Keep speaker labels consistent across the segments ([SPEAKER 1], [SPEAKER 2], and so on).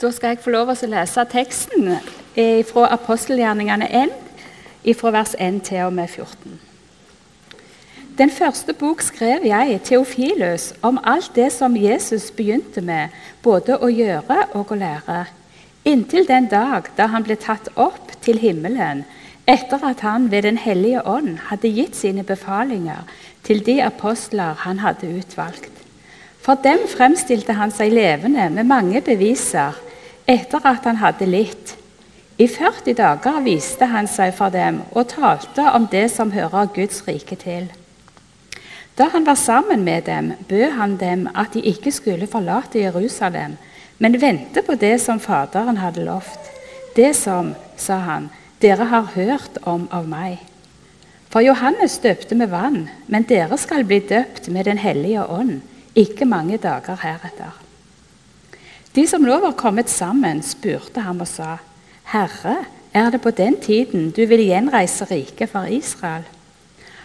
[SPEAKER 1] Da skal jeg få lov til å lese teksten fra apostelgjerningene 1, fra vers 1 til og med 14. Den første bok skrev jeg, Theofilus, om alt det som Jesus begynte med, både å gjøre og å lære, inntil den dag da han ble tatt opp til himmelen, etter at han ved Den hellige ånd hadde gitt sine befalinger til de apostler han hadde utvalgt. For dem fremstilte han seg levende med mange beviser etter at han hadde litt. I 40 dager viste han seg for dem og talte om det som hører Guds rike til. Da han var sammen med dem, bød han dem at de ikke skulle forlate Jerusalem, men vente på det som Faderen hadde lovt. Det som, sa han, dere har hørt om av meg. For Johannes døpte med vann, men dere skal bli døpt med Den hellige ånd ikke mange dager heretter. De som nå var kommet sammen, spurte ham og sa, 'Herre, er det på den tiden du vil gjenreise riket for Israel?'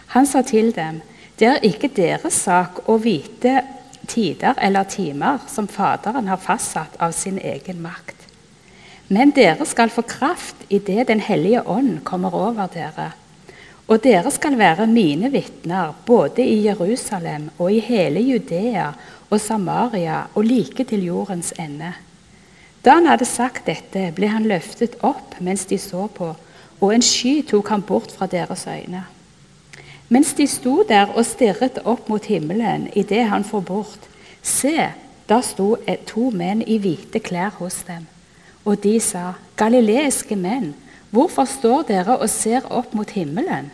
[SPEAKER 1] Han sa til dem, 'Det er ikke deres sak å vite tider eller timer som Faderen har fastsatt av sin egen makt.' Men dere skal få kraft idet Den hellige ånd kommer over dere. Og dere skal være mine vitner både i Jerusalem og i hele Judea og Samaria og like til jordens ende. Da han hadde sagt dette, ble han løftet opp mens de så på, og en sky tok ham bort fra deres øyne. Mens de sto der og stirret opp mot himmelen idet han for bort, se, da sto to menn i hvite klær hos dem. Og de sa, galileiske menn, Hvorfor står dere og ser opp mot himmelen?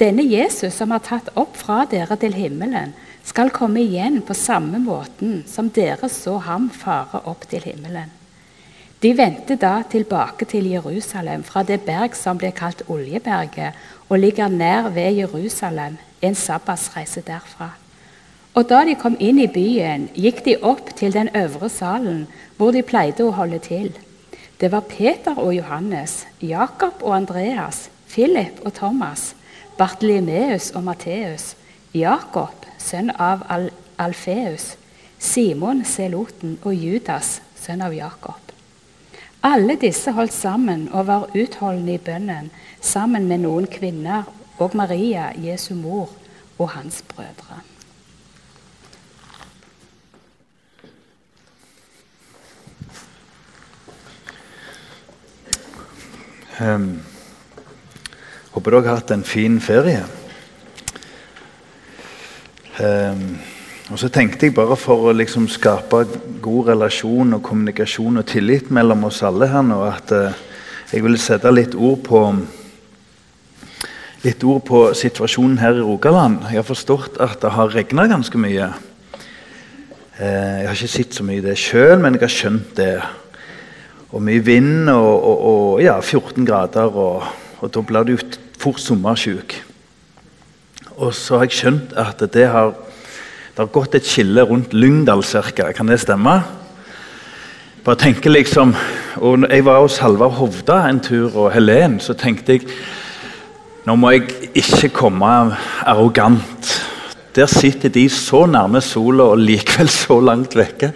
[SPEAKER 1] Denne Jesus som har tatt opp fra dere til himmelen, skal komme igjen på samme måten som dere så ham fare opp til himmelen. De vendte da tilbake til Jerusalem fra det berg som ble kalt Oljeberget, og ligger nær ved Jerusalem, en sabbatsreise derfra. Og da de kom inn i byen, gikk de opp til den øvre salen, hvor de pleide å holde til. Det var Peter og Johannes, Jakob og Andreas, Philip og Thomas, Bartlemeus og Matteus, Jakob, sønn av Al Alfeus, Simon Seloten og Judas, sønn av Jakob. Alle disse holdt sammen og var utholdende i bønnen sammen med noen kvinner og Maria, Jesu mor, og hans brødre.
[SPEAKER 2] Um, håper dere har hatt en fin ferie. Um, og så tenkte jeg bare For å liksom skape god relasjon og kommunikasjon og tillit mellom oss alle her nå, at uh, jeg ville sette litt ord på litt ord på situasjonen her i Rogaland. Jeg har forstått at det har regna ganske mye. Uh, jeg har ikke sett så mye det sjøl, men jeg har skjønt det og mye vind og, og, og ja, 14 grader. Og, og da blir du fort sommersjuk. Og så har jeg skjønt at det har, det har gått et skille rundt Lyngdal ca. Kan det stemme? Bare tenke liksom, og Jeg var hos Halvard Hovda en tur og Helen. Så tenkte jeg nå må jeg ikke komme arrogant. Der sitter de så nærme sola og likevel så langt vekke.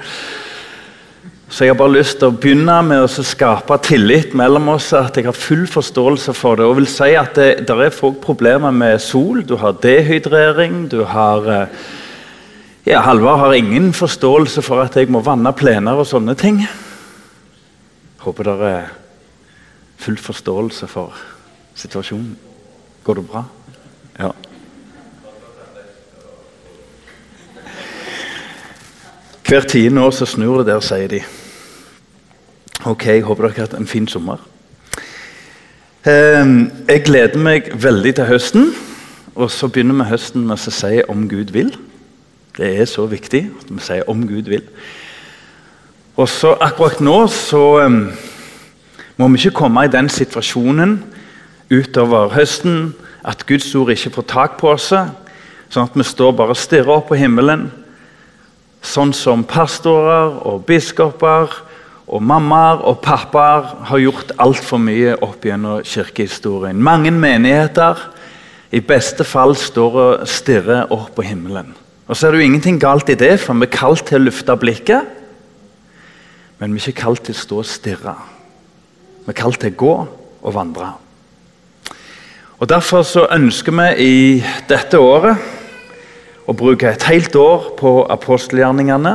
[SPEAKER 2] Så jeg har bare lyst til å begynne med å skape tillit mellom oss. At jeg har full forståelse for det. Og vil si at det, der er folk problemer med sol. Du har dehydrering. du har... Eh, ja, Halvard har ingen forståelse for at jeg må vanne plener og sånne ting. Håper dere er full forståelse for situasjonen. Går det bra? Ja. Hvert tiende år så snur det der, sier de. Ok, jeg håper dere har hatt en fin sommer. Ehm, jeg gleder meg veldig til høsten. Og så begynner vi høsten med å si 'om Gud vil'. Det er så viktig at vi sier 'om Gud vil'. Og så Akkurat nå så um, må vi ikke komme i den situasjonen utover høsten at Guds ord ikke får tak på oss, sånn at vi står bare og stirrer opp på himmelen, sånn som pastorer og biskoper og mammaer og pappaer har gjort altfor mye opp gjennom kirkehistorien. Mange menigheter i beste fall står og stirrer opp på himmelen. Og så er det jo ingenting galt i det, for vi er kalt til å løfte blikket. Men vi er ikke kalt til å stå og stirre. Vi er kalt til å gå og vandre. Og Derfor så ønsker vi i dette året å bruke et helt år på apostelgjerningene.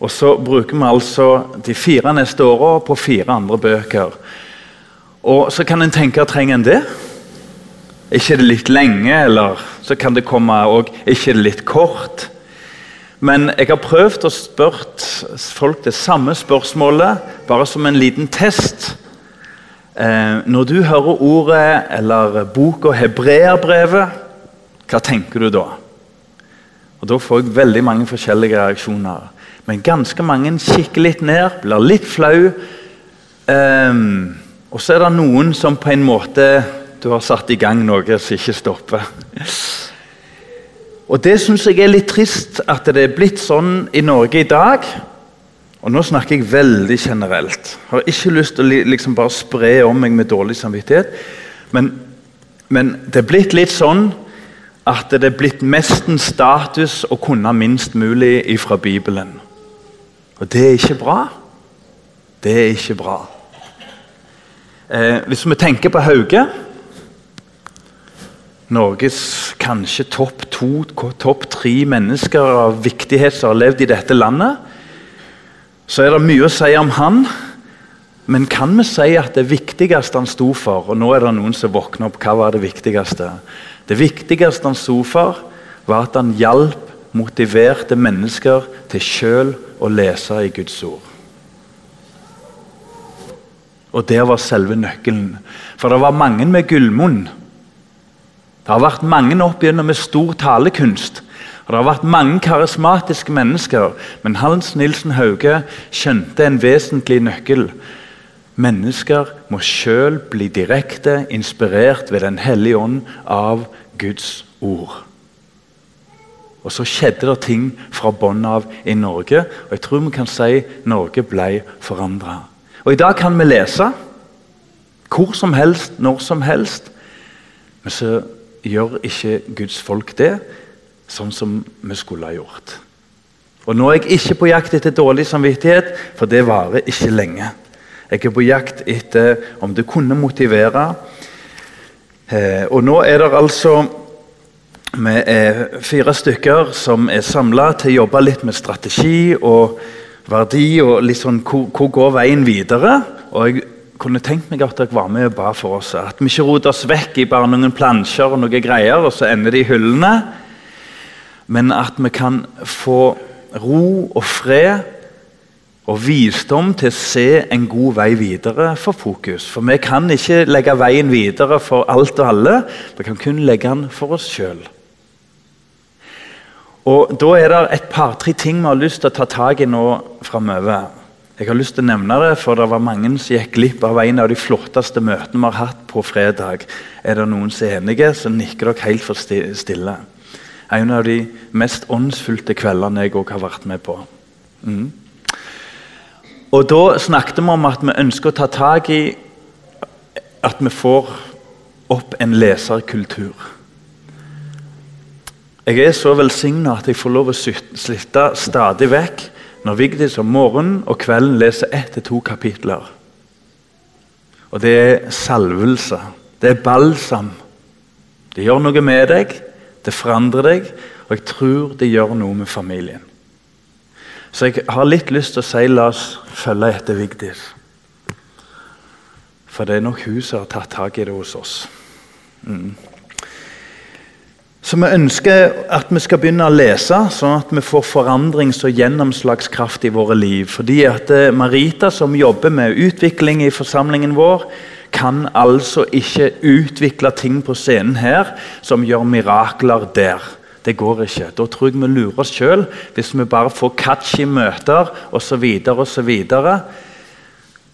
[SPEAKER 2] Og så bruker vi altså de fire neste åra på fire andre bøker. Og så kan en tenke trenger en det? ikke det litt lenge, eller så kan det komme òg ikke det litt kort? Men jeg har prøvd å spørre folk det samme spørsmålet, bare som en liten test. Eh, når du hører ordet eller boka 'Hebreerbrevet', hva tenker du da? Og Da får jeg veldig mange forskjellige reaksjoner. Men ganske mange kikker litt ned, blir litt flau. Um, og så er det noen som på en måte Du har satt i gang noe som ikke stopper. Og Det syns jeg er litt trist at det er blitt sånn i Norge i dag. Og Nå snakker jeg veldig generelt. Jeg har ikke lyst til å liksom bare spre om meg med dårlig samvittighet. Men, men det er blitt litt sånn at det er blitt mesten status å kunne minst mulig ifra Bibelen. Og det er ikke bra. Det er ikke bra. Eh, hvis vi tenker på Hauge Norges kanskje topp to, topp tre mennesker av viktighet som har levd i dette landet, så er det mye å si om han. Men kan vi si at det viktigste han sto for Og nå er det noen som våkner opp. Hva var det viktigste? Det viktigste han sto for, var at han hjalp motiverte mennesker til sjøl å lese i Guds ord. Og der var selve nøkkelen. For det var mange med gullmunn. Det har vært mange opp igjennom med stor talekunst. Og Det har vært mange karismatiske mennesker, men Hans Nilsen Hauge skjønte en vesentlig nøkkel. Mennesker må sjøl bli direkte inspirert ved Den hellige ånd av Guds ord. Og så skjedde det ting fra bånn av i Norge, og jeg tror vi kan si Norge ble forandra. Og I dag kan vi lese hvor som helst, når som helst. Men så gjør ikke Guds folk det sånn som vi skulle ha gjort. Og Nå er jeg ikke på jakt etter dårlig samvittighet, for det varer ikke lenge. Jeg er på jakt etter om det kunne motivere. Eh, og nå er det altså vi er fire stykker som er samla til å jobbe litt med strategi og verdi. og litt sånn, hvor, hvor går veien videre? Og jeg kunne tenkt meg at dere var med og ba for oss. At vi ikke roter oss vekk i bare noen plansjer og noen greier, og så ender det i hyllene. Men at vi kan få ro og fred og visdom til å se en god vei videre for fokus. For vi kan ikke legge veien videre for alt og alle. Vi kan kun legge den for oss sjøl. Og Da er det et par-tre ting vi har lyst til å ta tak i nå framover. Jeg har lyst til å nevne det, for det var mange som gikk glipp av en av de flotteste møtene vi har hatt på fredag. Er det noen som er enige, så nikker dere helt for stille. En av de mest åndsfylte kveldene jeg òg har vært med på. Mm. Og Da snakket vi om at vi ønsker å ta tak i at vi får opp en leserkultur. Jeg er så velsigna at jeg får lov å slitte stadig vekk når Vigdis om morgenen og kvelden leser ett til to kapitler. Og det er salvelse. Det er balsam. Det gjør noe med deg, det forandrer deg, og jeg tror det gjør noe med familien. Så jeg har litt lyst til å si la oss følge etter Vigdis. For det er nok hun som har tatt tak i det hos oss. Mm. Så vi ønsker at vi skal begynne å lese, sånn at vi får forandrings- og gjennomslagskraft i våre liv. Fordi at eh, Marita, som jobber med utvikling i forsamlingen vår, kan altså ikke utvikle ting på scenen her som gjør mirakler der. Det går ikke. Da tror jeg vi lurer oss sjøl hvis vi bare får catchy møter osv. osv.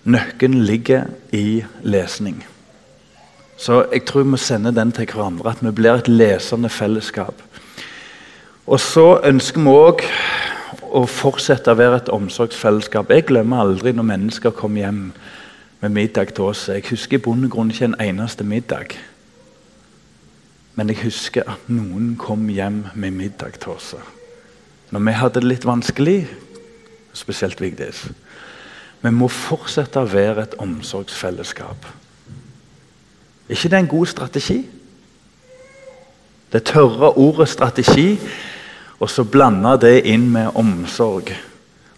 [SPEAKER 2] Nøkkelen ligger i lesning. Så jeg tror vi må sende den til hverandre, at vi blir et lesende fellesskap. Og så ønsker vi òg å fortsette å være et omsorgsfellesskap. Jeg glemmer aldri når mennesker kommer hjem med middag til oss. Jeg husker i bunn ikke en eneste middag. Men jeg husker at noen kom hjem med middag til oss. Når vi hadde det litt vanskelig, spesielt Vigdis, Vi må fortsette å være et omsorgsfellesskap. Er ikke det en god strategi? Det tørre ordet 'strategi', og så blande det inn med omsorg.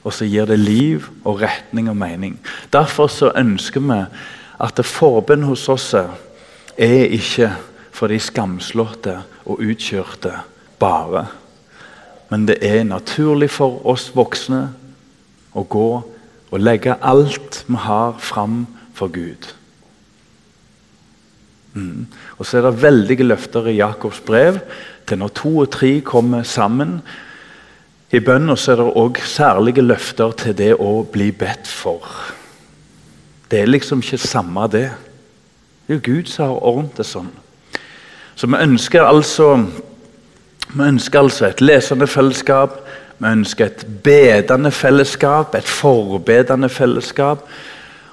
[SPEAKER 2] Og så gir det liv og retning og mening. Derfor så ønsker vi at forbønn hos oss er ikke for de skamslåtte og utkjørte bare. Men det er naturlig for oss voksne å gå og legge alt vi har, fram for Gud. Mm. Og så er det veldige løfter i Jakobs brev til når to og tre kommer sammen. I bønna er det òg særlige løfter til det å bli bedt for. Det er liksom ikke samme det. Det er jo Gud som har ordnet det sånn. Så vi ønsker altså, vi ønsker altså et lesende fellesskap. Vi ønsker et bedende fellesskap, et forbedende fellesskap.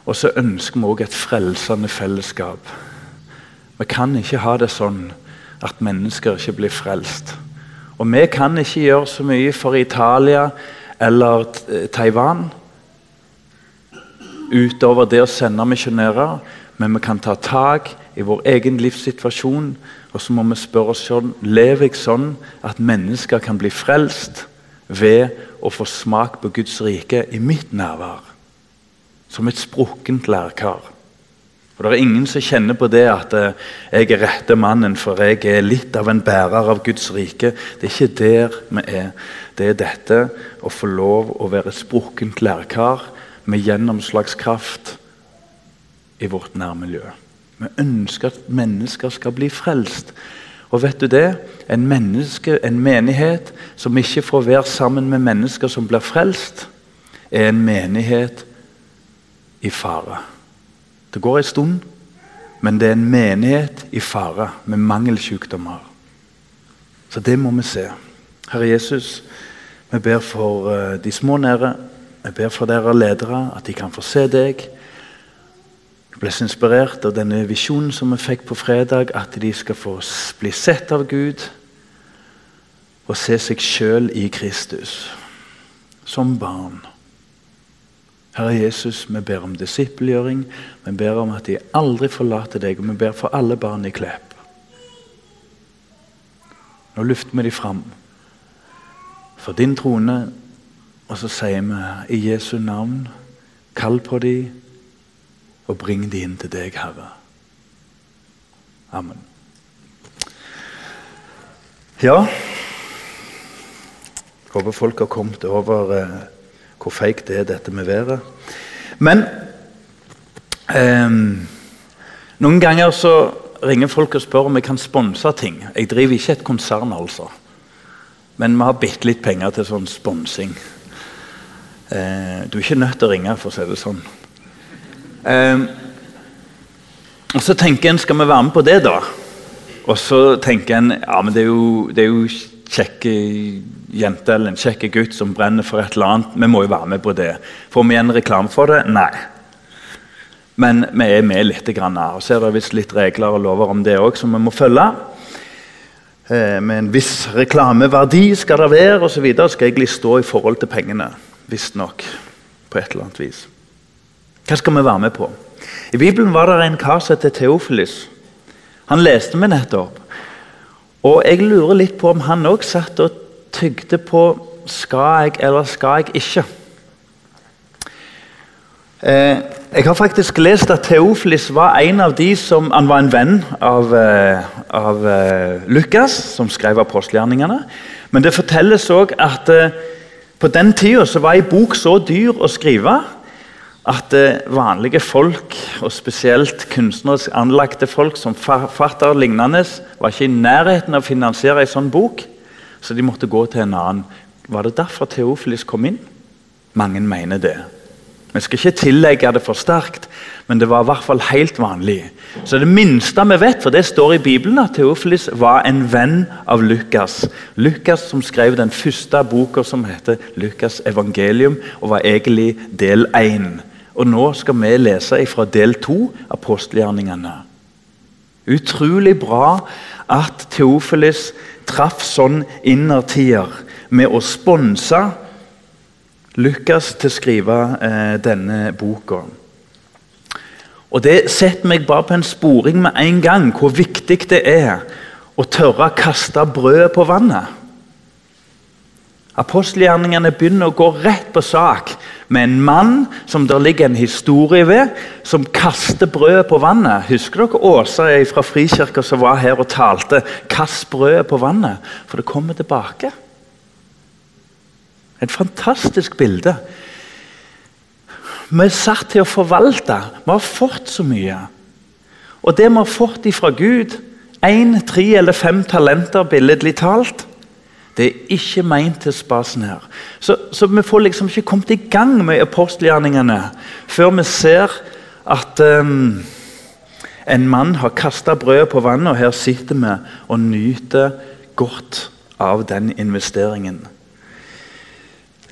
[SPEAKER 2] Og så ønsker vi òg et frelsende fellesskap. Vi kan ikke ha det sånn at mennesker ikke blir frelst. Og vi kan ikke gjøre så mye for Italia eller Taiwan utover det å sende misjonærer, men vi kan ta tak i vår egen livssituasjon og så må vi spørre oss sjøl lever jeg sånn at mennesker kan bli frelst ved å få smak på Guds rike i mitt nærvær. Som et sprukkent lærkar. Og Det er ingen som kjenner på det at eh, jeg er rette mannen, for jeg er litt av en bærer av Guds rike. Det er ikke der vi er. Det er dette å få lov å være et sprukkent lærkar med gjennomslagskraft i vårt nærmiljø. Vi ønsker at mennesker skal bli frelst. Og vet du det? En, menneske, en menighet som ikke får være sammen med mennesker som blir frelst, er en menighet i fare. Det går en stund, men det er en menighet i fare med mangelsykdommer. Så det må vi se. Herre Jesus, vi ber for eh, de små nære, vi ber for dere ledere, at de kan få se deg. Jeg ble så inspirert av denne visjonen som vi fikk på fredag, at de skal få bli sett av Gud og se seg sjøl i Kristus som barn. Herre Jesus, vi ber om disippelgjøring. Vi ber om at de aldri forlater deg, og vi ber for alle barn i Klepp. Nå løfter vi dem fram for din trone, og så sier vi i Jesu navn, kall på dem og bring dem inn til deg, Herre. Amen. Ja Håper folk har kommet over eh, hvor feigt det er, dette med været. Men eh, noen ganger så ringer folk og spør om jeg kan sponse ting. Jeg driver ikke et konsern, altså. Men vi har bitte litt penger til sånn sponsing. Eh, du er ikke nødt til å ringe, for å si det sånn. Eh, og Så tenker en skal vi være med på det, da? Og så tenker en ja, men det er jo, det er jo kjekke jente eller en kjekk gutt som brenner for et eller annet. Vi må jo være med på det. Får vi igjen reklame for det? Nei. Men vi er med litt. Grann, og så er det visst litt regler og lover om det òg som vi må følge. Eh, med en viss reklameverdi skal det være, videre, skal egentlig stå i forhold til pengene. Visstnok. På et eller annet vis. Hva skal vi være med på? I Bibelen var det en kar som het Theofilis. Han leste vi nettopp. Og jeg lurer litt på om han òg satt og tygde på skal jeg eller skal jeg ikke. Eh, jeg har faktisk lest at Theofilis var en av de som Han var en venn av, eh, av eh, Lukas, som skrev apostelgjerningene. Men det fortelles òg at eh, på den tida var ei bok så dyr å skrive at eh, vanlige folk, og spesielt kunstnerisk anlagte folk som forfatter lignende, var ikke i nærheten av å finansiere en sånn bok, så de måtte gå til en annen. Var det derfor Theofilis kom inn? Mange mener det. Vi skal ikke tillegge det for sterkt, men det var i hvert fall helt vanlig. Så det minste vi vet, for det står i Bibelen, at Theofilis var en venn av Lukas. Lukas som skrev den første boka som heter Lukas' evangelium, og var egentlig del én. Og nå skal vi lese fra del to, apostelgjerningene. Utrolig bra at Theofilis traff sånn innertier med å sponse Lukas til å skrive eh, denne boka. Og Det setter meg bare på en sporing med en gang hvor viktig det er å tørre å kaste brødet på vannet. Apostelgjerningene begynner å gå rett på sak med en mann som det ligger en historie ved, som kaster brødet på vannet. Husker dere Åsa fra Frikirka som var her og talte 'Kast brødet på vannet', for det kommer tilbake? Et fantastisk bilde. Vi er satt til å forvalte. Vi har fått så mye. Og det vi har fått ifra Gud, én, tre eller fem talenter billedlig talt, det er ikke meint til spasen her. Så, så, vi får liksom ikke kommet i gang med apostelgjerningene før vi ser at um, en mann har kasta brødet på vannet, og her sitter vi og nyter godt av den investeringen.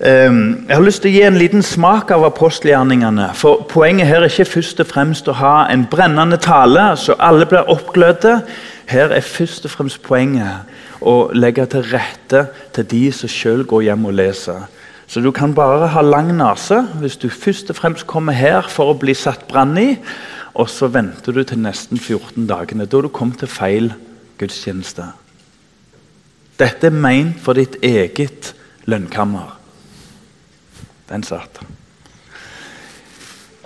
[SPEAKER 2] Um, jeg har lyst til å gi en liten smak av apostelgjerningene. for Poenget her er ikke først og fremst å ha en brennende tale så alle blir oppglødde. Her er først og fremst poenget å legge til rette til de som sjøl går hjem og leser. Så du kan bare ha lang nese hvis du først og fremst kommer her for å bli satt brann i, og så venter du til nesten 14 dagene. Da du kom til feil gudstjeneste. Dette er meint for ditt eget lønnkammer. Den satt.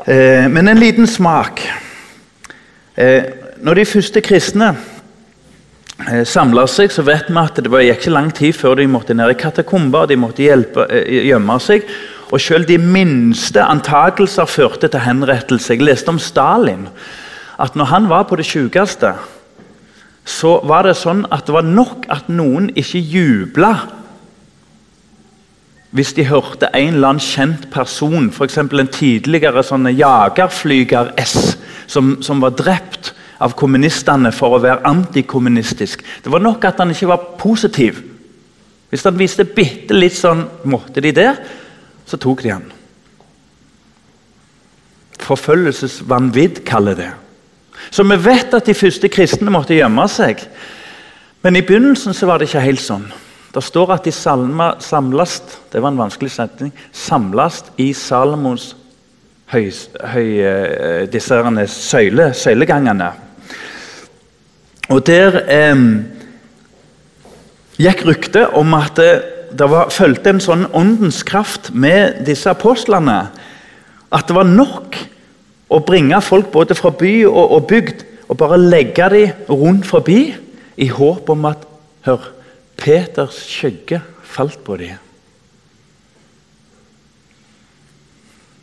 [SPEAKER 2] Eh, men en liten smak. Eh, når de første kristne samla seg, så vet vi at det gikk ikke lang tid før de måtte ned i katakomber. De måtte hjelpe, eh, gjemme seg. Og selv de minste antakelser førte til henrettelse. Jeg leste om Stalin. At når han var på det sykeste, så var det sånn at det var nok at noen ikke jubla hvis de hørte en eller annen kjent person, f.eks. en tidligere sånn jagerflyger S, som, som, var drept av kommunistene for å være antikommunistisk. Det var nok at han ikke var positiv. Hvis han viste bitte litt sånn Måtte de det? Så tok de han. Forfølgelsesvanvidd kaller det. Så vi vet at de første kristne måtte gjemme seg. Men i begynnelsen så var det ikke helt sånn. Det står at de salma, samlast Det var en vanskelig setning. Samlast i Salomos høy, høy, eh, disse søyle, søylegangene. Og der eh, gikk ryktet om at det, det var, fulgte en sånn åndens kraft med disse apostlene. At det var nok å bringe folk både fra by og, og bygd og bare legge dem rundt forbi i håp om at Hør, Peters skygge falt på dem.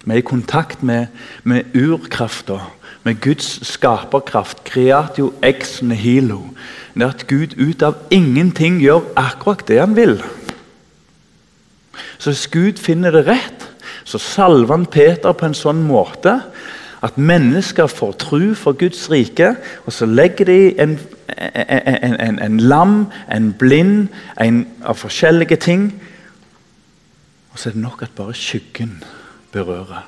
[SPEAKER 2] Vi er i kontakt med, med urkrafta, med Guds skaperkraft. Creatio ex nihilo. Det er at Gud ut av ingenting gjør akkurat det han vil. Så hvis Gud finner det rett, så salver han Peter på en sånn måte at mennesker får tro for Guds rike, og så legger de en, en, en, en lam, en blind, en av forskjellige ting. Og så er det nok at bare skyggen berører.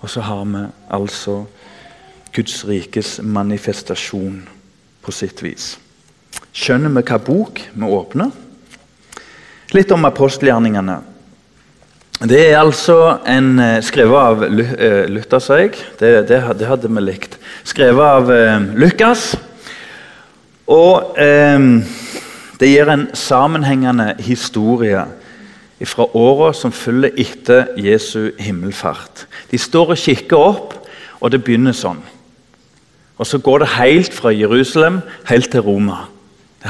[SPEAKER 2] Og så har vi altså Guds rikes manifestasjon på sitt vis. Skjønner vi hva bok vi åpner? Litt om apostelgjerningene. Det er altså en uh, skrevet av uh, Luther, sa jeg. Det, det, det, hadde vi likt. Skrevet av eh, Lukas. Og det gir en sammenhengende historie fra åra som følger etter Jesu himmelfart. De står og kikker opp, og det begynner sånn. Og Så går det helt fra Jerusalem helt til Roma.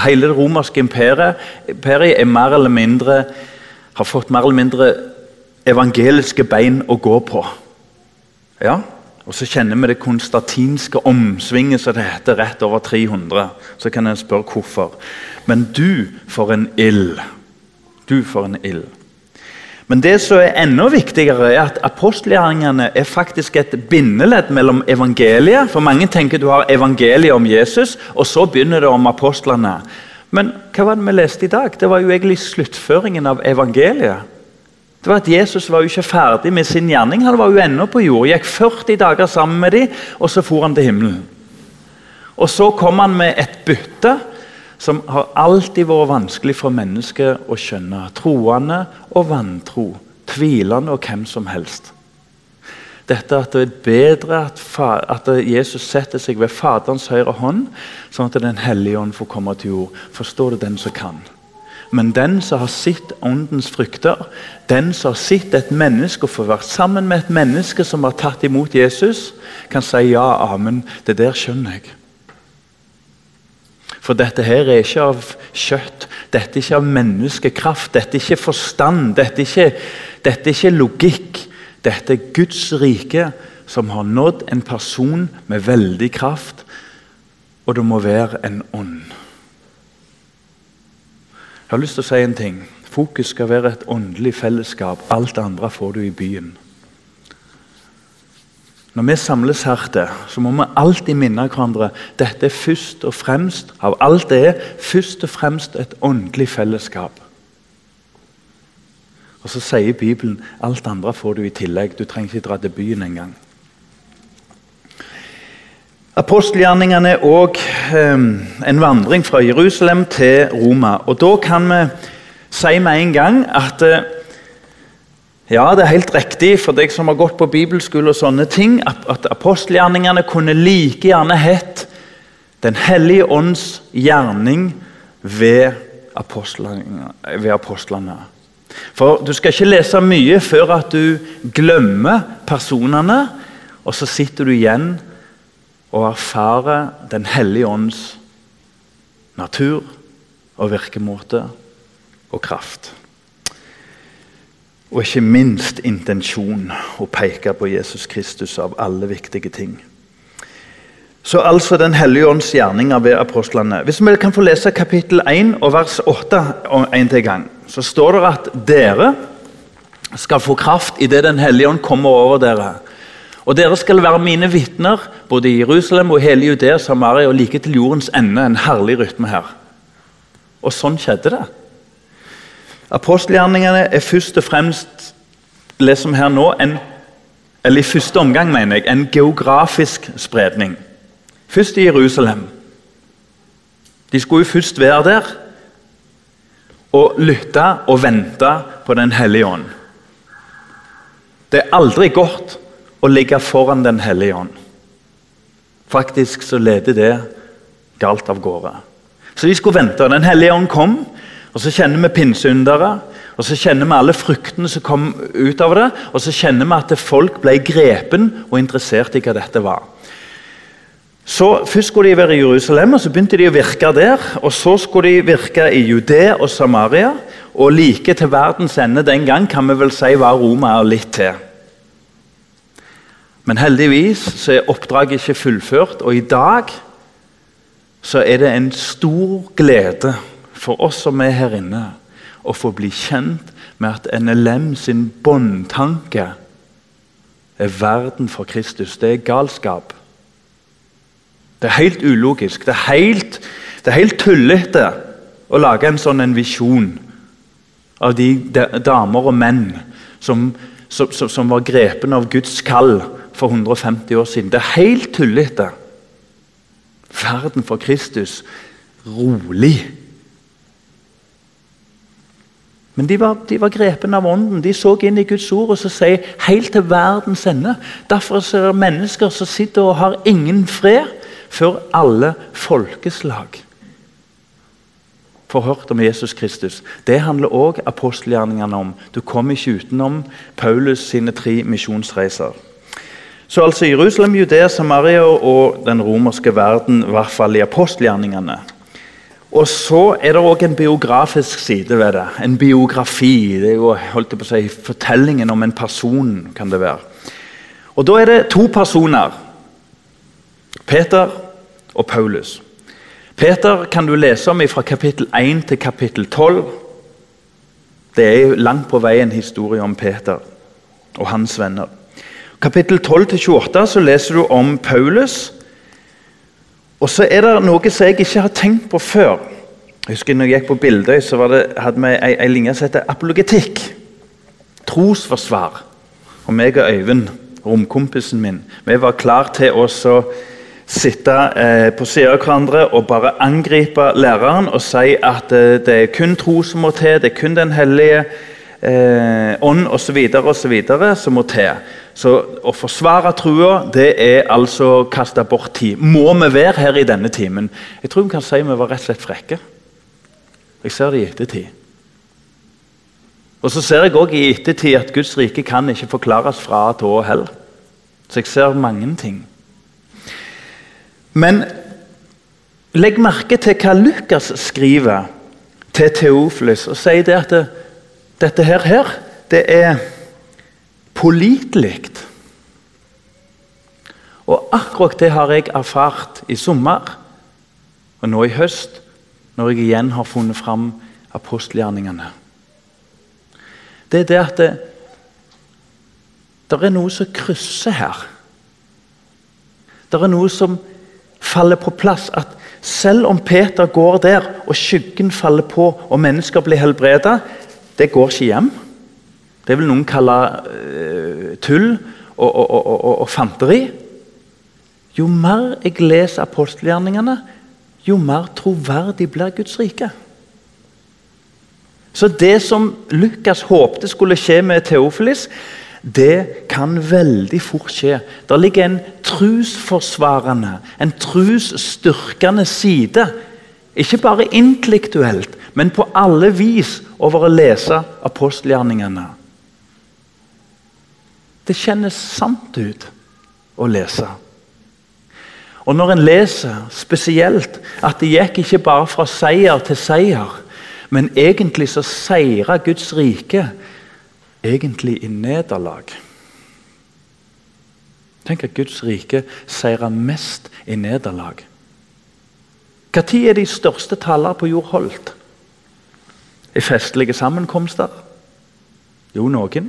[SPEAKER 2] Hele det romerske imperiet, imperiet er mer eller mindre, har fått mer eller mindre evangeliske bein å gå på. Ja, Og så kjenner vi det konstantinske omsvinget som det heter, rett over 300. Så kan en spørre hvorfor. Men du for en ild. Du for en ild. Men det som er enda viktigere, er at apostelgjerningene er faktisk et bindeledd mellom evangeliet. For mange tenker du har evangeliet om Jesus, og så begynner det om apostlene. Men hva var det vi leste i dag? Det var jo egentlig sluttføringen av evangeliet. Det var at Jesus var jo ikke ferdig med sin gjerning. Han var jo ennå på jord. Gikk 40 dager sammen med dem, og så for han til himmelen. Og Så kom han med et bytte som har alltid vært vanskelig for mennesker å skjønne. Troende og vantro. Tvilende og hvem som helst. Dette at det er bedre at, at Jesus setter seg ved Faderens høyre hånd, sånn at Den hellige ånd får komme til jord. Forstår du den som kan? Men den som har sett åndens frukter, den som har sett et menneske og får vært sammen med et menneske som har tatt imot Jesus, kan si ja, amen. Det der skjønner jeg. For dette her er ikke av kjøtt, dette er ikke av menneskekraft, dette er ikke forstand, dette er ikke, dette er ikke logikk. Dette er Guds rike som har nådd en person med veldig kraft, og det må være en ånd. Jeg har lyst til å si en ting. Fokus skal være et åndelig fellesskap. Alt andre får du i byen. Når vi samles her, så må vi alltid minne hverandre dette er først og fremst av alt det er, først og fremst et åndelig fellesskap. Og Så sier Bibelen alt andre får du i tillegg. Du trenger ikke dra til byen engang. Apostelgjerningene er òg eh, en vandring fra Jerusalem til Roma. Og Da kan vi si med en gang at eh, ja, det er helt riktig for deg som har gått på bibelskole og sånne ting, at, apostelgjerningene kunne like gjerne hett Den hellige ånds gjerning ved apostlene. Ved apostlene. For du skal ikke lese mye før at du glemmer personene, og så sitter du igjen og erfarer Den hellige ånds natur og virkemåte og kraft. Og ikke minst intensjon å peke på Jesus Kristus av alle viktige ting. Så altså Den hellige ånds gjerninger ved apostlene. Hvis vi kan få lese kapittel 1 og vers 8 en til gang så står det at dere skal få kraft idet Den hellige ånd kommer over dere. Og dere skal være mine vitner både i Jerusalem og hele Judea, Samaria og like til jordens ende. En herlig rytme her. Og sånn skjedde det. Apostelgjerningene er først og fremst leser her nå, en, eller i første omgang mener jeg, en geografisk spredning. Først i Jerusalem. De skulle jo først være der og lytte og vente på Den hellige ånd. Det er aldri godt å ligge foran Den hellige ånd. Faktisk så leder det galt av gårde. Så de skulle vente. Den hellige ånd kom, og så kjenner vi pinseundere. Og så kjenner vi alle fruktene som kom ut av det, og så kjenner vi at folk ble grepen og interessert i hva dette var. Så Først skulle de være i Jerusalem, og så begynte de å virke der. og Så skulle de virke i Judea og Samaria. Og like til verdens ende den gang kan vi vel si var Roma og litt til. Men heldigvis så er oppdraget ikke fullført, og i dag så er det en stor glede for oss som er her inne, å få bli kjent med at NLM sin båndtanke er verden for Kristus. Det er galskap. Det er helt ulogisk. Det er helt, helt tullete å lage en sånn en visjon av de damer og menn som, som, som var grepen av Guds kall for 150 år siden. Det er helt tullete. Verden for Kristus rolig. Men de var, de var grepen av ånden. De så inn i Guds ord og så sier helt til verdens ende. Derfor er det mennesker som sitter og har ingen fred før alle folkeslag får hørt om Jesus Kristus. Det handler òg apostelgjerningene om. Du kommer ikke utenom Paulus sine tre misjonsreiser. Så altså Jerusalem, Judea, Samaria og den romerske verden, i hvert fall i apostelgjerningene. Og så er det òg en biografisk side ved det. En biografi. Det er jo holdt på å si, fortellingen om en person. kan det være. Og Da er det to personer Peter og Paulus. Peter kan du lese om fra kapittel 1 til kapittel 12. Det er langt på vei en historie om Peter og hans venner. Kapittel 12 til 28 så leser du om Paulus. Og så er det noe som jeg ikke har tenkt på før. Jeg husker når jeg gikk på Bildøy, så det, hadde vi ei, ei linje som heter apologetikk. Trosforsvar. Og meg og Øyvind, romkompisen min, vi var klar til å sitte eh, på siden av hverandre og bare angripe læreren og si at eh, det er kun tro som må til, det er kun Den hellige eh, ånd osv. som må til. Så å forsvare trua, det er altså å kaste bort tid. Må vi være her i denne timen? Jeg tror vi kan si vi var rett og slett frekke. Jeg ser det i ettertid. Og så ser jeg òg i ettertid at Guds rike kan ikke forklares fra til å heller. Så jeg ser mange ting. Men legg merke til hva Lukas skriver til Teofilus. og sier det at det, dette her, her, det er pålitelig. Og akkurat det har jeg erfart i sommer og nå i høst, når jeg igjen har funnet fram apostelgjerningene. Det er det at det, det er noe som krysser her. Det er noe som faller på plass. At selv om Peter går der, og skyggen faller på, og mennesker blir helbredet, det går ikke hjem. Det vil noen kalle uh, tull og, og, og, og, fanteri. Jo mer jeg leser apostelgjerningene, jo mer troverdig blir Guds rike. Så det som Lukas håpte skulle skje med Teofilis, det kan veldig fort skje. Der ligger en trusforsvarende, en trusstyrkende side. Ikke bare intellektuelt, men på alle vis over å lese apostelgjerningene. Det kjennes sant ut å lese. Og når en leser spesielt at det gikk ikke bare fra seier til seier, men egentlig så seira Guds rike egentlig i nederlag. Tenk at Guds rike seira mest i nederlag. Når er de største tallene på jord holdt? I festlige sammenkomster? Jo, noen.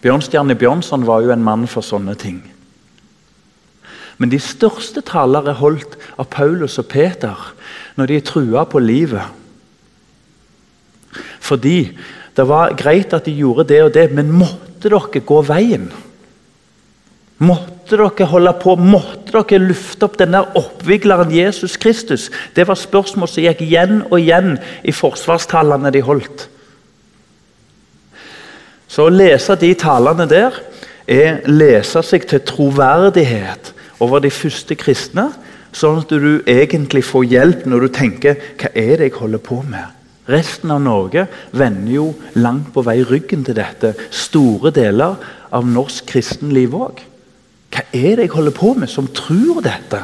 [SPEAKER 2] Bjørnstjerne Bjørnson var jo en mann for sånne ting. Men de største taler er holdt av Paulus og Peter når de er trua på livet. Fordi det var greit at de gjorde det og det, men måtte dere gå veien? Måtte dere holde på? Måtte dere lufte opp den der oppvigleren Jesus Kristus? Det var spørsmål som gikk igjen og igjen i forsvarstalene de holdt. Så å lese de talene der er lese seg til troverdighet over de første kristne, sånn at du egentlig får hjelp når du tenker 'Hva er det jeg holder på med?' Resten av Norge vender jo langt på vei ryggen til dette. Store deler av norsk kristenliv òg. Hva er det jeg holder på med, som tror dette?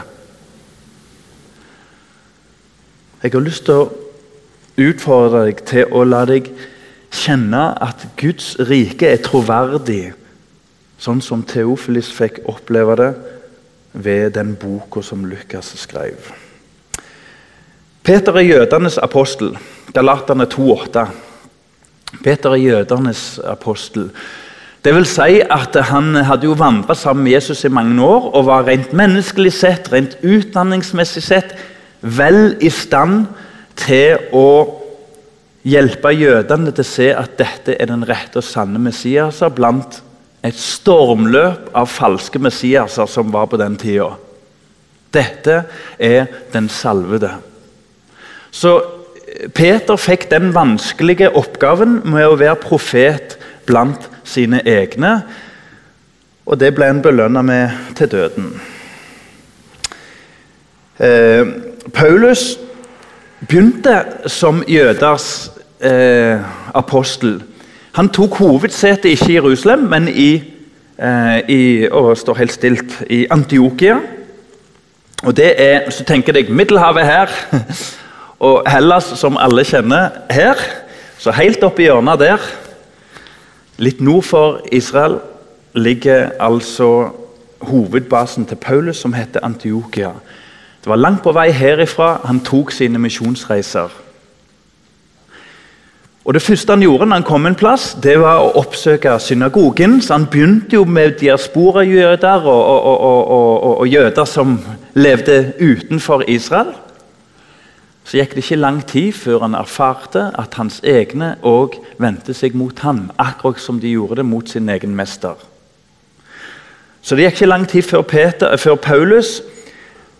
[SPEAKER 2] Jeg har lyst til å utfordre deg til å la deg kjenne at Guds rike er troverdig, sånn som Theofilis fikk oppleve det ved den boka som Lukas skrev. Peter er jødenes apostel. Galaterne 2,8. Peter er jødenes apostel. Det vil si at Han hadde jo vandra sammen med Jesus i mange år og var rent menneskelig sett, rent utdanningsmessig sett, vel i stand til å hjelpe jødene til å se at dette er den rette og sanne Messiaser blant et stormløp av falske Messiaser som var på den tida. Dette er den salvede. Så Peter fikk den vanskelige oppgaven med å være profet blant sine egne. Og det ble han belønna med til døden. Eh, Paulus begynte som jøders eh, apostel. Han tok hovedsetet ikke i Jerusalem, men i, eh, i og står helt stilt, i Antiokia. Og det er, Så tenker jeg Middelhavet her. Og Hellas, som alle kjenner her, så helt oppi hjørnet der, litt nord for Israel, ligger altså hovedbasen til Paulus, som heter Antiokia. Det var langt på vei herifra han tok sine misjonsreiser. Og Det første han gjorde når han kom en plass, det var å oppsøke synagogen. så Han begynte jo med diasporajøder og, og, og, og jøder som levde utenfor Israel. Så gikk det ikke lang tid før han erfarte at hans egne òg vendte seg mot ham, akkurat som de gjorde det mot sin egen mester. Så det gikk ikke lang tid før, Peter, før Paulus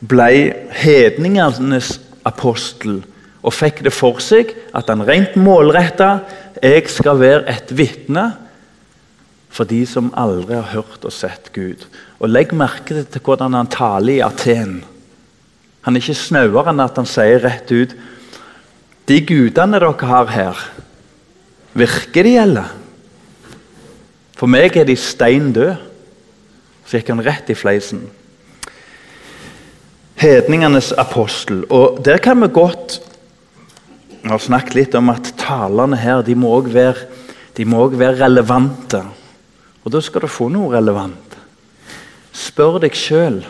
[SPEAKER 2] ble hedningenes apostel og fikk det for seg at han rent målretta jeg skal være et vitne for de som aldri har hørt og sett Gud. Og Legg merke til hvordan han taler i Aten. Han er ikke snauere enn at han sier rett ut De gudene dere har her, virker de, eller? For meg er de stein døde. Så gikk han rett i fleisen. Hedningenes apostel. Og der kan vi godt Vi har snakket litt om at talene her de må òg være, være, relevante. Og da skal du få noe relevant. Spør deg sjøl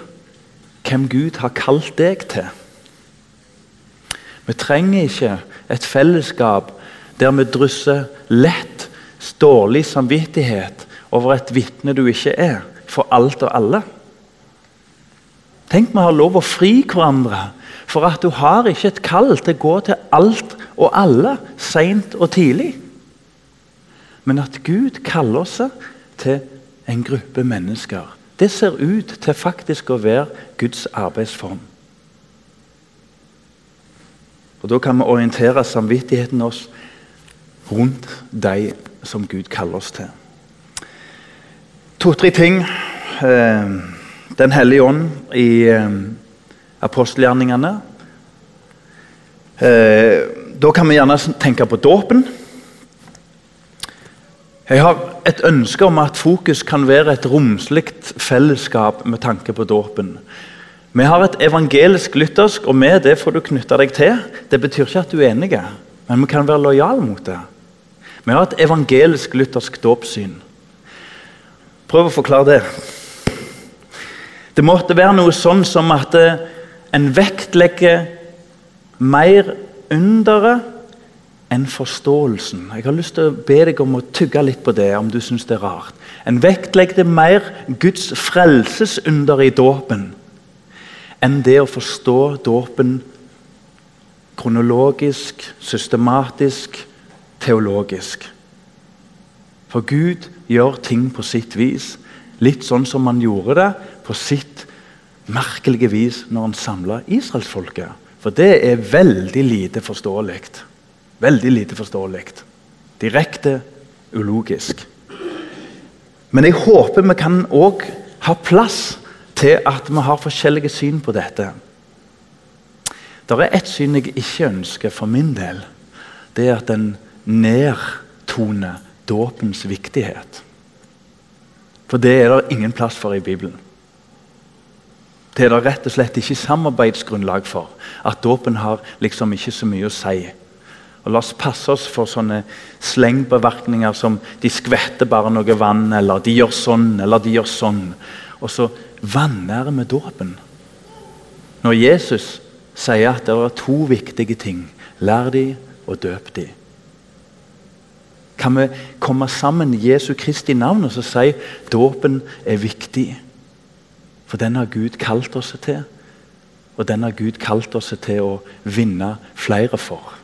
[SPEAKER 2] hvem Gud har kalt deg til. Vi trenger ikke et fellesskap der vi drysser lett dårlig samvittighet over et vitne du ikke er, for alt og alle. Tenk vi har lov å fri hverandre for at du har ikke et kall til å gå til alt og alle, seint og tidlig. Men at Gud kaller oss til en gruppe mennesker. Det ser ut til faktisk å være Guds arbeidsform. Og Da kan vi orientere samvittigheten oss rundt de som Gud kaller oss til. To-tre ting. Eh, Den hellige ånd i eh, apostelgjerningene. Eh, da kan vi gjerne tenke på dåpen. Jeg har et ønske om at fokus kan være et romslig fellesskap med tanke på dåpen. Vi har et evangelisk-lyttersk, og med det får du knytte deg til. Det betyr ikke at du er enige, men vi kan være lojale mot det. Vi har et evangelisk-lyttersk dåpssyn. Prøv å forklare det. Det måtte være noe sånn som at en vektlegger mer underet enn forståelsen. Jeg har lyst til å be deg om å tygge litt på det, om du syns det er rart. En vektlegger mer Guds frelsesunder i dåpen enn det å forstå dåpen kronologisk, systematisk, teologisk. For Gud gjør ting på sitt vis, litt sånn som han gjorde det på sitt merkelige vis når han samla israelsfolket. For det er veldig lite forståelig. Veldig lite forståelig. Direkte ulogisk. Men jeg håper vi kan òg ha plass til at vi har forskjellige syn på dette. Det er ett syn jeg ikke ønsker for min del. Det er at en nedtoner dåpens viktighet. For det er det ingen plass for i Bibelen. Det er det rett og slett ikke samarbeidsgrunnlag for. At dåpen har liksom ikke så mye å si. Og La oss passe oss for sånne slengbeverkninger som de skvetter bare noe vann, eller de gjør sånn, eller de gjør sånn. Og så vanærer vi dåpen. Når Jesus sier at det er to viktige ting lær de og døp de. Kan vi komme sammen i Jesu Kristi navn og så si dåpen er viktig? For den har Gud kalt oss til. Og den har Gud kalt oss til å vinne flere for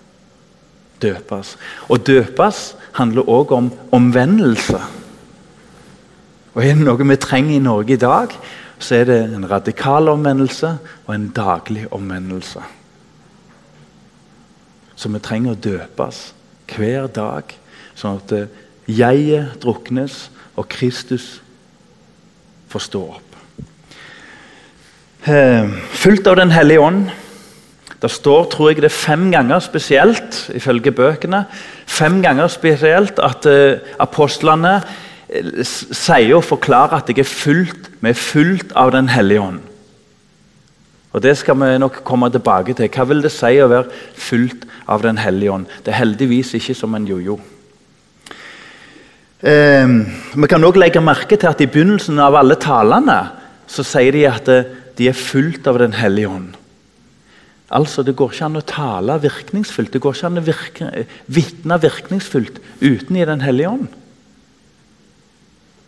[SPEAKER 2] døpes. Og døpes handler òg om omvendelse. Og Er det noe vi trenger i Norge i dag, så er det en radikal omvendelse og en daglig omvendelse. Så vi trenger å døpes hver dag, sånn at jeget druknes og Kristus får stå opp. Fulgt fullt av Den hellige ånd det står tror jeg det er fem ganger spesielt, ifølge bøkene, fem ganger spesielt at uh, apostlene uh, sier og forklarer at jeg er fullt, vi er fullt av Den hellige ånd. Og Det skal vi nok komme tilbake til. Hva vil det si å være fullt av Den hellige ånd? Det er heldigvis ikke som en jojo. Eh, vi kan også legge merke til at i begynnelsen av alle talene så sier de at eh, de er fullt av Den hellige ånd. Altså, Det går ikke an å tale virkningsfullt, det går ikke an å virke, vitne virkningsfullt uten i Den hellige ånd.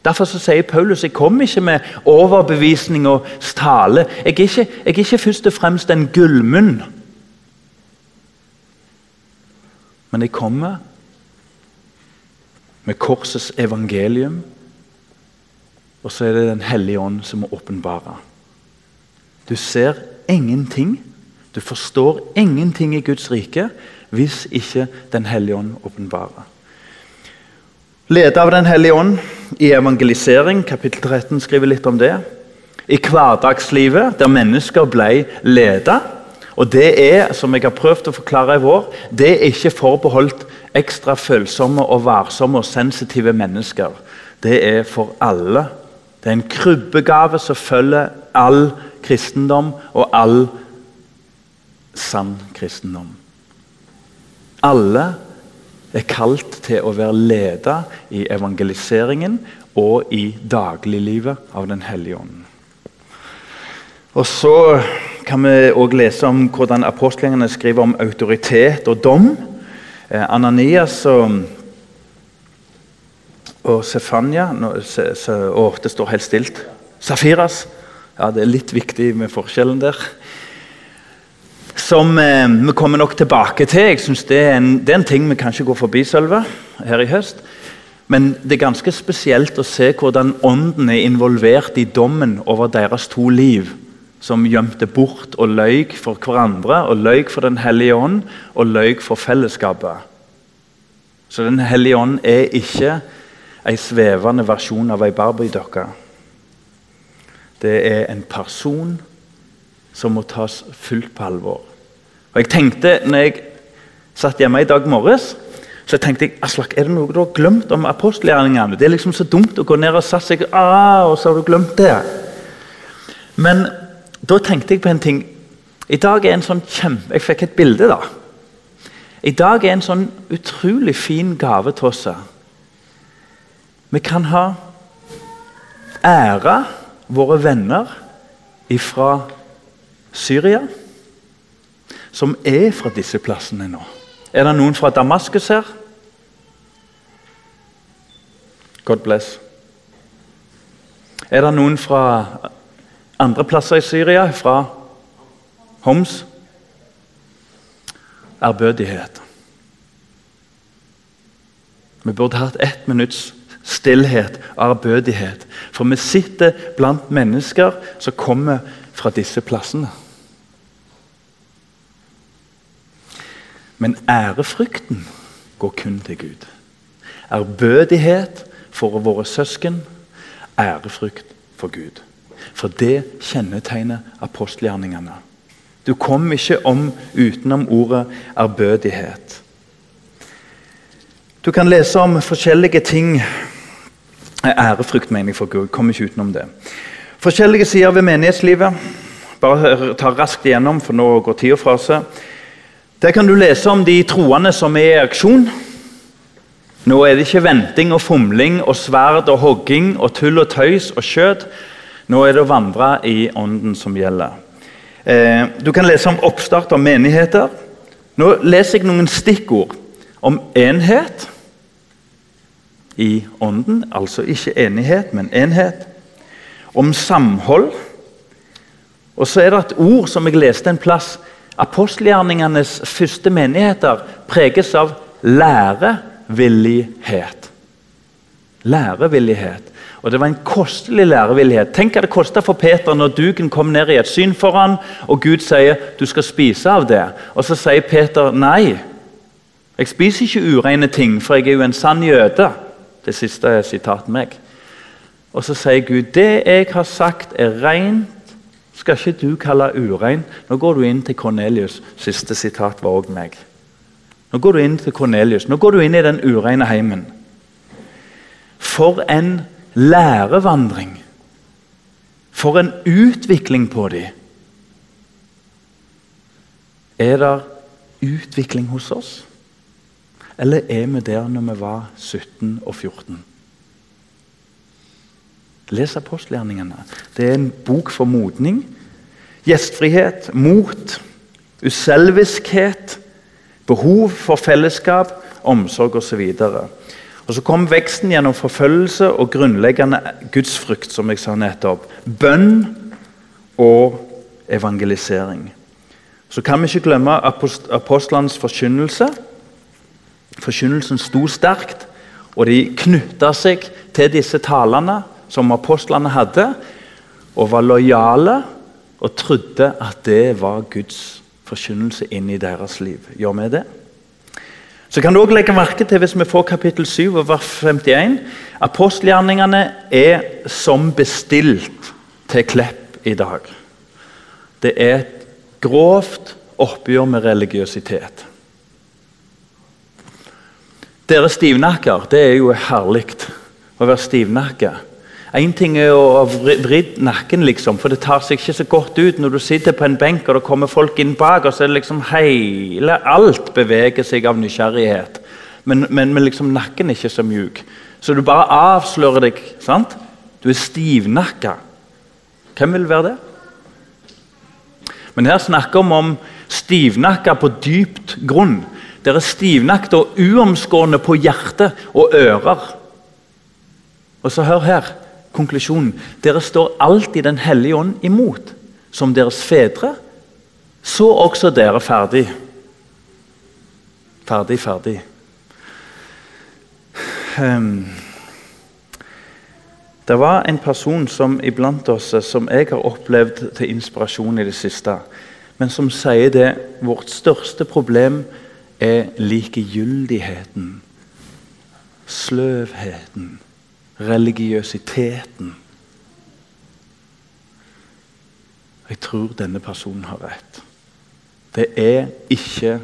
[SPEAKER 2] Derfor så sier Paulus jeg kommer ikke med overbevisning og tale. Jeg er ikke, jeg er ikke først og fremst en gullmunn. Men jeg kommer med korsets evangelium, og så er det Den hellige ånd som må åpenbare. Du ser ingenting. Du forstår ingenting i Guds rike hvis ikke Den hellige ånd åpenbarer. Lede av Den hellige ånd i evangelisering, kapittel 13 skriver litt om det. I hverdagslivet, der mennesker ble ledet. Og det er, som jeg har prøvd å forklare i vår, det er ikke forbeholdt ekstra følsomme og varsomme og sensitive mennesker. Det er for alle. Det er en krybbegave som følger all kristendom og all sann kristendom. Alle er kalt til å være leda i evangeliseringen og i dagliglivet av Den hellige ånd. Og Så kan vi også lese om hvordan apostlene skriver om autoritet og dom. Eh, Ananias og, og Sefania å, Det står helt stilt. Safiras. Ja, Det er litt viktig med forskjellen der som eh, vi kommer nok tilbake til. Jeg synes det er, en, det er en ting vi kanskje går forbi Sølve, her i høst. Men det er ganske spesielt å se hvordan ånden er involvert i dommen over deres to liv. Som gjemte bort og løy for hverandre, og løy for Den hellige ånd og løy for fellesskapet. Så Den hellige ånd er ikke en svevende versjon av ei barbiedokke. Det er en person som må tas fullt på alvor. Og jeg tenkte, når jeg satt hjemme i dag morges, så tenkte jeg Aslak, er det noe du har glemt om apostelgjerningene? Det er liksom så dumt å gå ned og satse ah, og så har du glemt det. Men da tenkte jeg på en ting. I dag er en sånn kjempe... Jeg fikk et bilde, da. I dag er en sånn utrolig fin gave til oss. Vi kan ha ære våre venner ifra Syria, som er fra disse plassene nå. Er det noen fra Damaskus her? God bless. Er det noen fra andre plasser i Syria? Fra Homs? Ærbødighet. Vi burde hatt ett minutts stillhet og ærbødighet. For vi sitter blant mennesker som kommer fra disse plassene. Men ærefrykten går kun til Gud. Ærbødighet for våre søsken, ærefrykt for Gud. For det kjennetegner apostelgjerningene. Du kom ikke om utenom ordet ærbødighet. Du kan lese om forskjellige ting Ærefrykt, mener jeg for Gud. Kom ikke utenom det. Forskjellige sider ved menighetslivet. Bare ta raskt igjennom, for nå går tida fra seg. Der kan du lese om de troende som er i aksjon. Nå er det ikke venting og fomling og sverd og hogging og tull og tøys og skjøt. Nå er det å vandre i ånden som gjelder. Eh, du kan lese om oppstart av menigheter. Nå leser jeg noen stikkord om enhet i ånden. Altså ikke enighet, men enhet. Om samhold. Og så er det et ord som jeg leste en plass Apostelgjerningenes første menigheter preges av lærevillighet. Lærevillighet. Og Det var en kostelig lærevillighet. Tenk hva det kosta for Peter når duken kom ned i et syn for han, og Gud sier du skal spise av det. Og Så sier Peter nei. Jeg spiser ikke ureine ting, for jeg er jo en sann jøde. Det siste er sitatet meg. Og Så sier Gud det jeg har sagt, er rent skal ikke du kalle urein. Nå går du inn til Kornelius. Siste sitat var òg meg. Nå går du inn til Kornelius. Nå går du inn i den ureine heimen. For en lærevandring! For en utvikling på dem! Er det utvikling hos oss? Eller er vi der når vi var 17 og 14? Les apostelgjerningene. Det er en bok for modning. Gjestfrihet, mot, uselviskhet, behov for fellesskap, omsorg osv. Og Så kom veksten gjennom forfølgelse og grunnleggende gudsfrykt, som jeg sa nettopp. Bønn og evangelisering. Så kan vi ikke glemme apostlenes forkynnelse. Forkynnelsen sto sterkt, og de knytta seg til disse talene som apostlene hadde, og var lojale og trodde at det var Guds forkynnelse inn i deres liv. Gjør vi det? Så kan du også legge merke til hvis vi får kapittel 7 og vers 51. Apostelgjerningene er som bestilt til Klepp i dag. Det er et grovt oppgjør med religiøsitet. Dere stivnakker, det er jo herlig å være stivnakke. Én ting er å vri nakken, liksom, for det tar seg ikke så godt ut når du sitter på en benk og det kommer folk inn bak, og så er det liksom hele Alt beveger seg av nysgjerrighet. Men, men, men liksom nakken er ikke så mjuk. Så du bare avslører deg. sant? Du er stivnakka. Hvem vil være det? Men her snakker vi om stivnakka på dypt grunn. Dere er stivnakta og uomskårne på hjerte og ører. Og så hør her konklusjonen. Dere står alltid Den hellige ånd imot. Som deres fedre, så også dere ferdig. Ferdig, ferdig. Um, det var en person som iblant oss som jeg har opplevd til inspirasjon i det siste, men som sier det vårt største problem er likegyldigheten, sløvheten, religiøsiteten. Jeg tror denne personen har rett. Det er ikke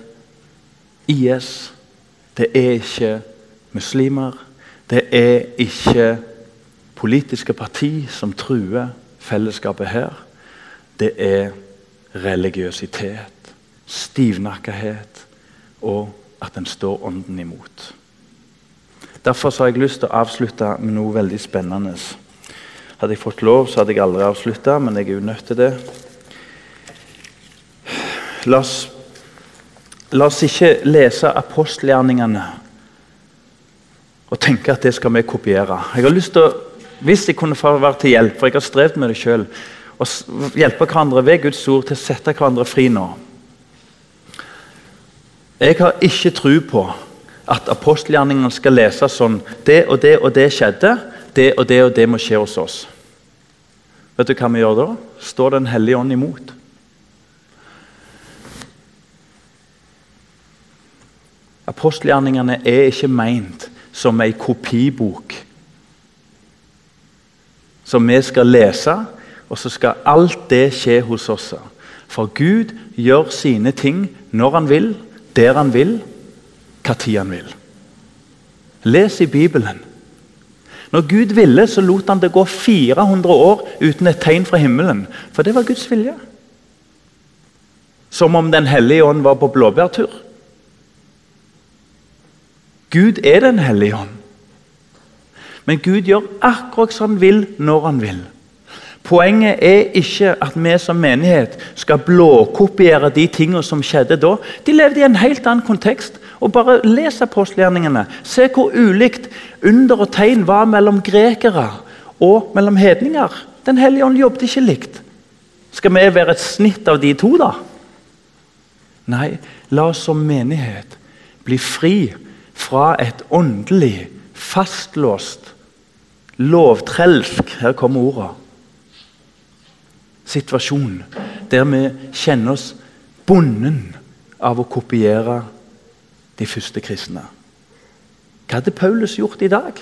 [SPEAKER 2] IS. Det er ikke muslimer. Det er ikke politiske parti som truer fellesskapet her. Det er religiøsitet, stivnakkethet og at en står ånden imot. Derfor har jeg lyst til å avslutte med noe veldig spennende. Hadde jeg fått lov, så hadde jeg aldri avslutta, men jeg er jo nødt til det. La oss, la oss ikke lese apostelgjerningene og tenke at det skal vi kopiere. Jeg har lyst til å, Hvis jeg kunne være til hjelp, for jeg har strevd med det sjøl, og hjelpe hverandre ved Guds ord til å sette hverandre fri nå Jeg har ikke tro på at apostelgjerningene skal leses sånn Det og det og det skjedde. Det og det og det må skje hos oss. Vet du hva vi gjør da? Står Den hellige ånd imot? Apostelgjerningene er ikke meint som ei kopibok som vi skal lese, og så skal alt det skje hos oss. For Gud gjør sine ting når han vil, der han vil, hva tid han vil. Les i Bibelen. Når Gud ville, så lot han det gå 400 år uten et tegn fra himmelen. For det var Guds vilje. Som om Den hellige ånd var på blåbærtur. Gud er Den hellige ånd. Men Gud gjør akkurat som han vil, når han vil. Poenget er ikke at vi som menighet skal blåkopiere de tingene som skjedde da. De levde i en helt annen kontekst. Og Bare les apostelgjerningene. Se hvor ulikt under og tegn var mellom grekere og mellom hedninger. Den hellige ånd jobbet ikke likt. Skal vi være et snitt av de to, da? Nei, la oss som menighet bli fri fra et åndelig, fastlåst, lovtrelsk Her kommer orda. Situasjon der vi kjenner oss bonden av å kopiere de første kristne. Hva hadde Paulus gjort i dag?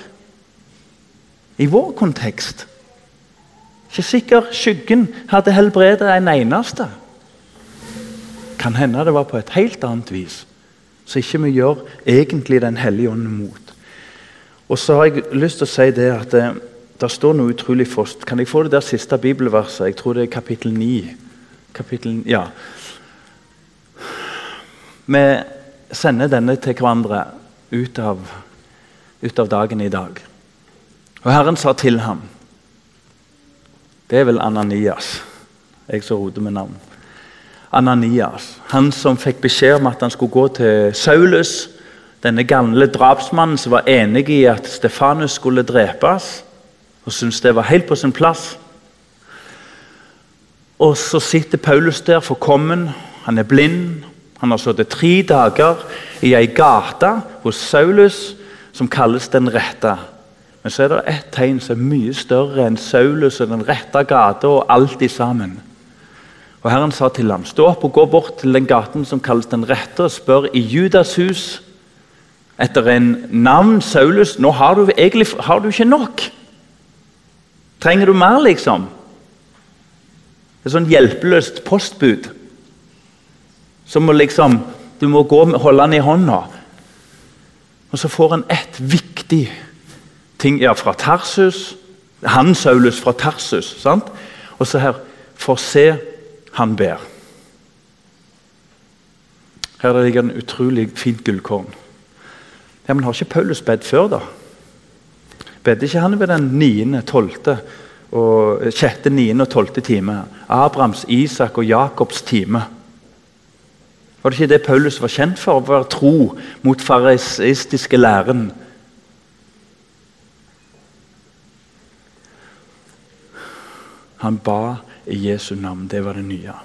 [SPEAKER 2] I vår kontekst? Ikke sikker skyggen hadde helbredet en eneste. Kan hende det var på et helt annet vis, så ikke vi gjør egentlig Den hellige ånd mot. Og så har jeg lyst til å si det at det, eh, det står noe utrolig frost. Kan jeg få det der siste bibelverset? Jeg tror det er kapittel 9. Kapittel, ja. Vi sender denne til hverandre ut av, ut av dagen i dag. Og Herren sa til ham Det er vel Ananias, jeg som roter med navn. Ananias, Han som fikk beskjed om at han skulle gå til Saulus, denne gamle drapsmannen som var enig i at Stefanus skulle drepes, og syntes det var helt på sin plass. Og så sitter Paulus der forkommen, han er blind, han har sittet tre dager i ei gate hos Saulus som kalles Den rette. Men så er det ett tegn som er mye større enn Saulus og Den rette gata og alt i sammen. Og Herren sa til ham, stå opp og gå bort til den gaten som kalles Den rette, og spør i Judas hus etter en navn, Saulus. Nå har du egentlig har du ikke nok. Trenger du mer, liksom? Et sånn hjelpeløst postbud som må liksom Du må gå, holde han i hånda. Og så får han ett viktig ting ja, fra Tarsus. Han Saulus fra Tarsus. sant? Og så her For se, han ber. Her ligger en utrolig fint gullkorn. Ja, Men har ikke Paulus bedt før, da? Bedde ikke han ved den 9., 12. og 6., 9. og 12. time? Abrahams, Isak og Jakobs time. Var det ikke det Paulus var kjent for? Å være tro mot farisistiske læren? Han ba i Jesu navn. Det var det nye.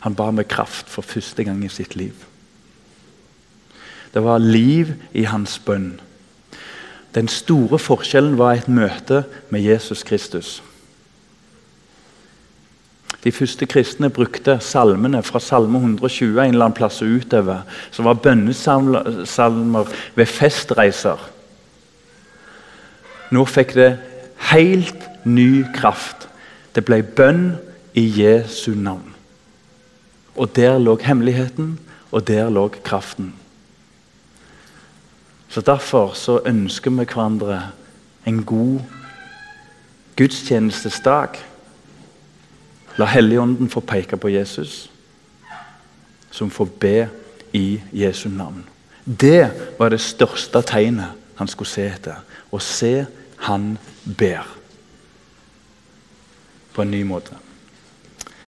[SPEAKER 2] Han ba med kraft for første gang i sitt liv. Det var liv i hans bønn. Den store forskjellen var et møte med Jesus Kristus. De første kristne brukte salmene fra Salme 120 en eller annen plass og utover, som var bønnesalmer ved festreiser. Nå fikk det helt ny kraft. Det ble bønn i Jesu navn. Og der lå hemmeligheten, og der lå kraften. Så Derfor så ønsker vi hverandre en god gudstjenestesdag. La Helligånden få peke på Jesus, som får be i Jesu navn. Det var det største tegnet han skulle se etter. Å se han ber på en ny måte.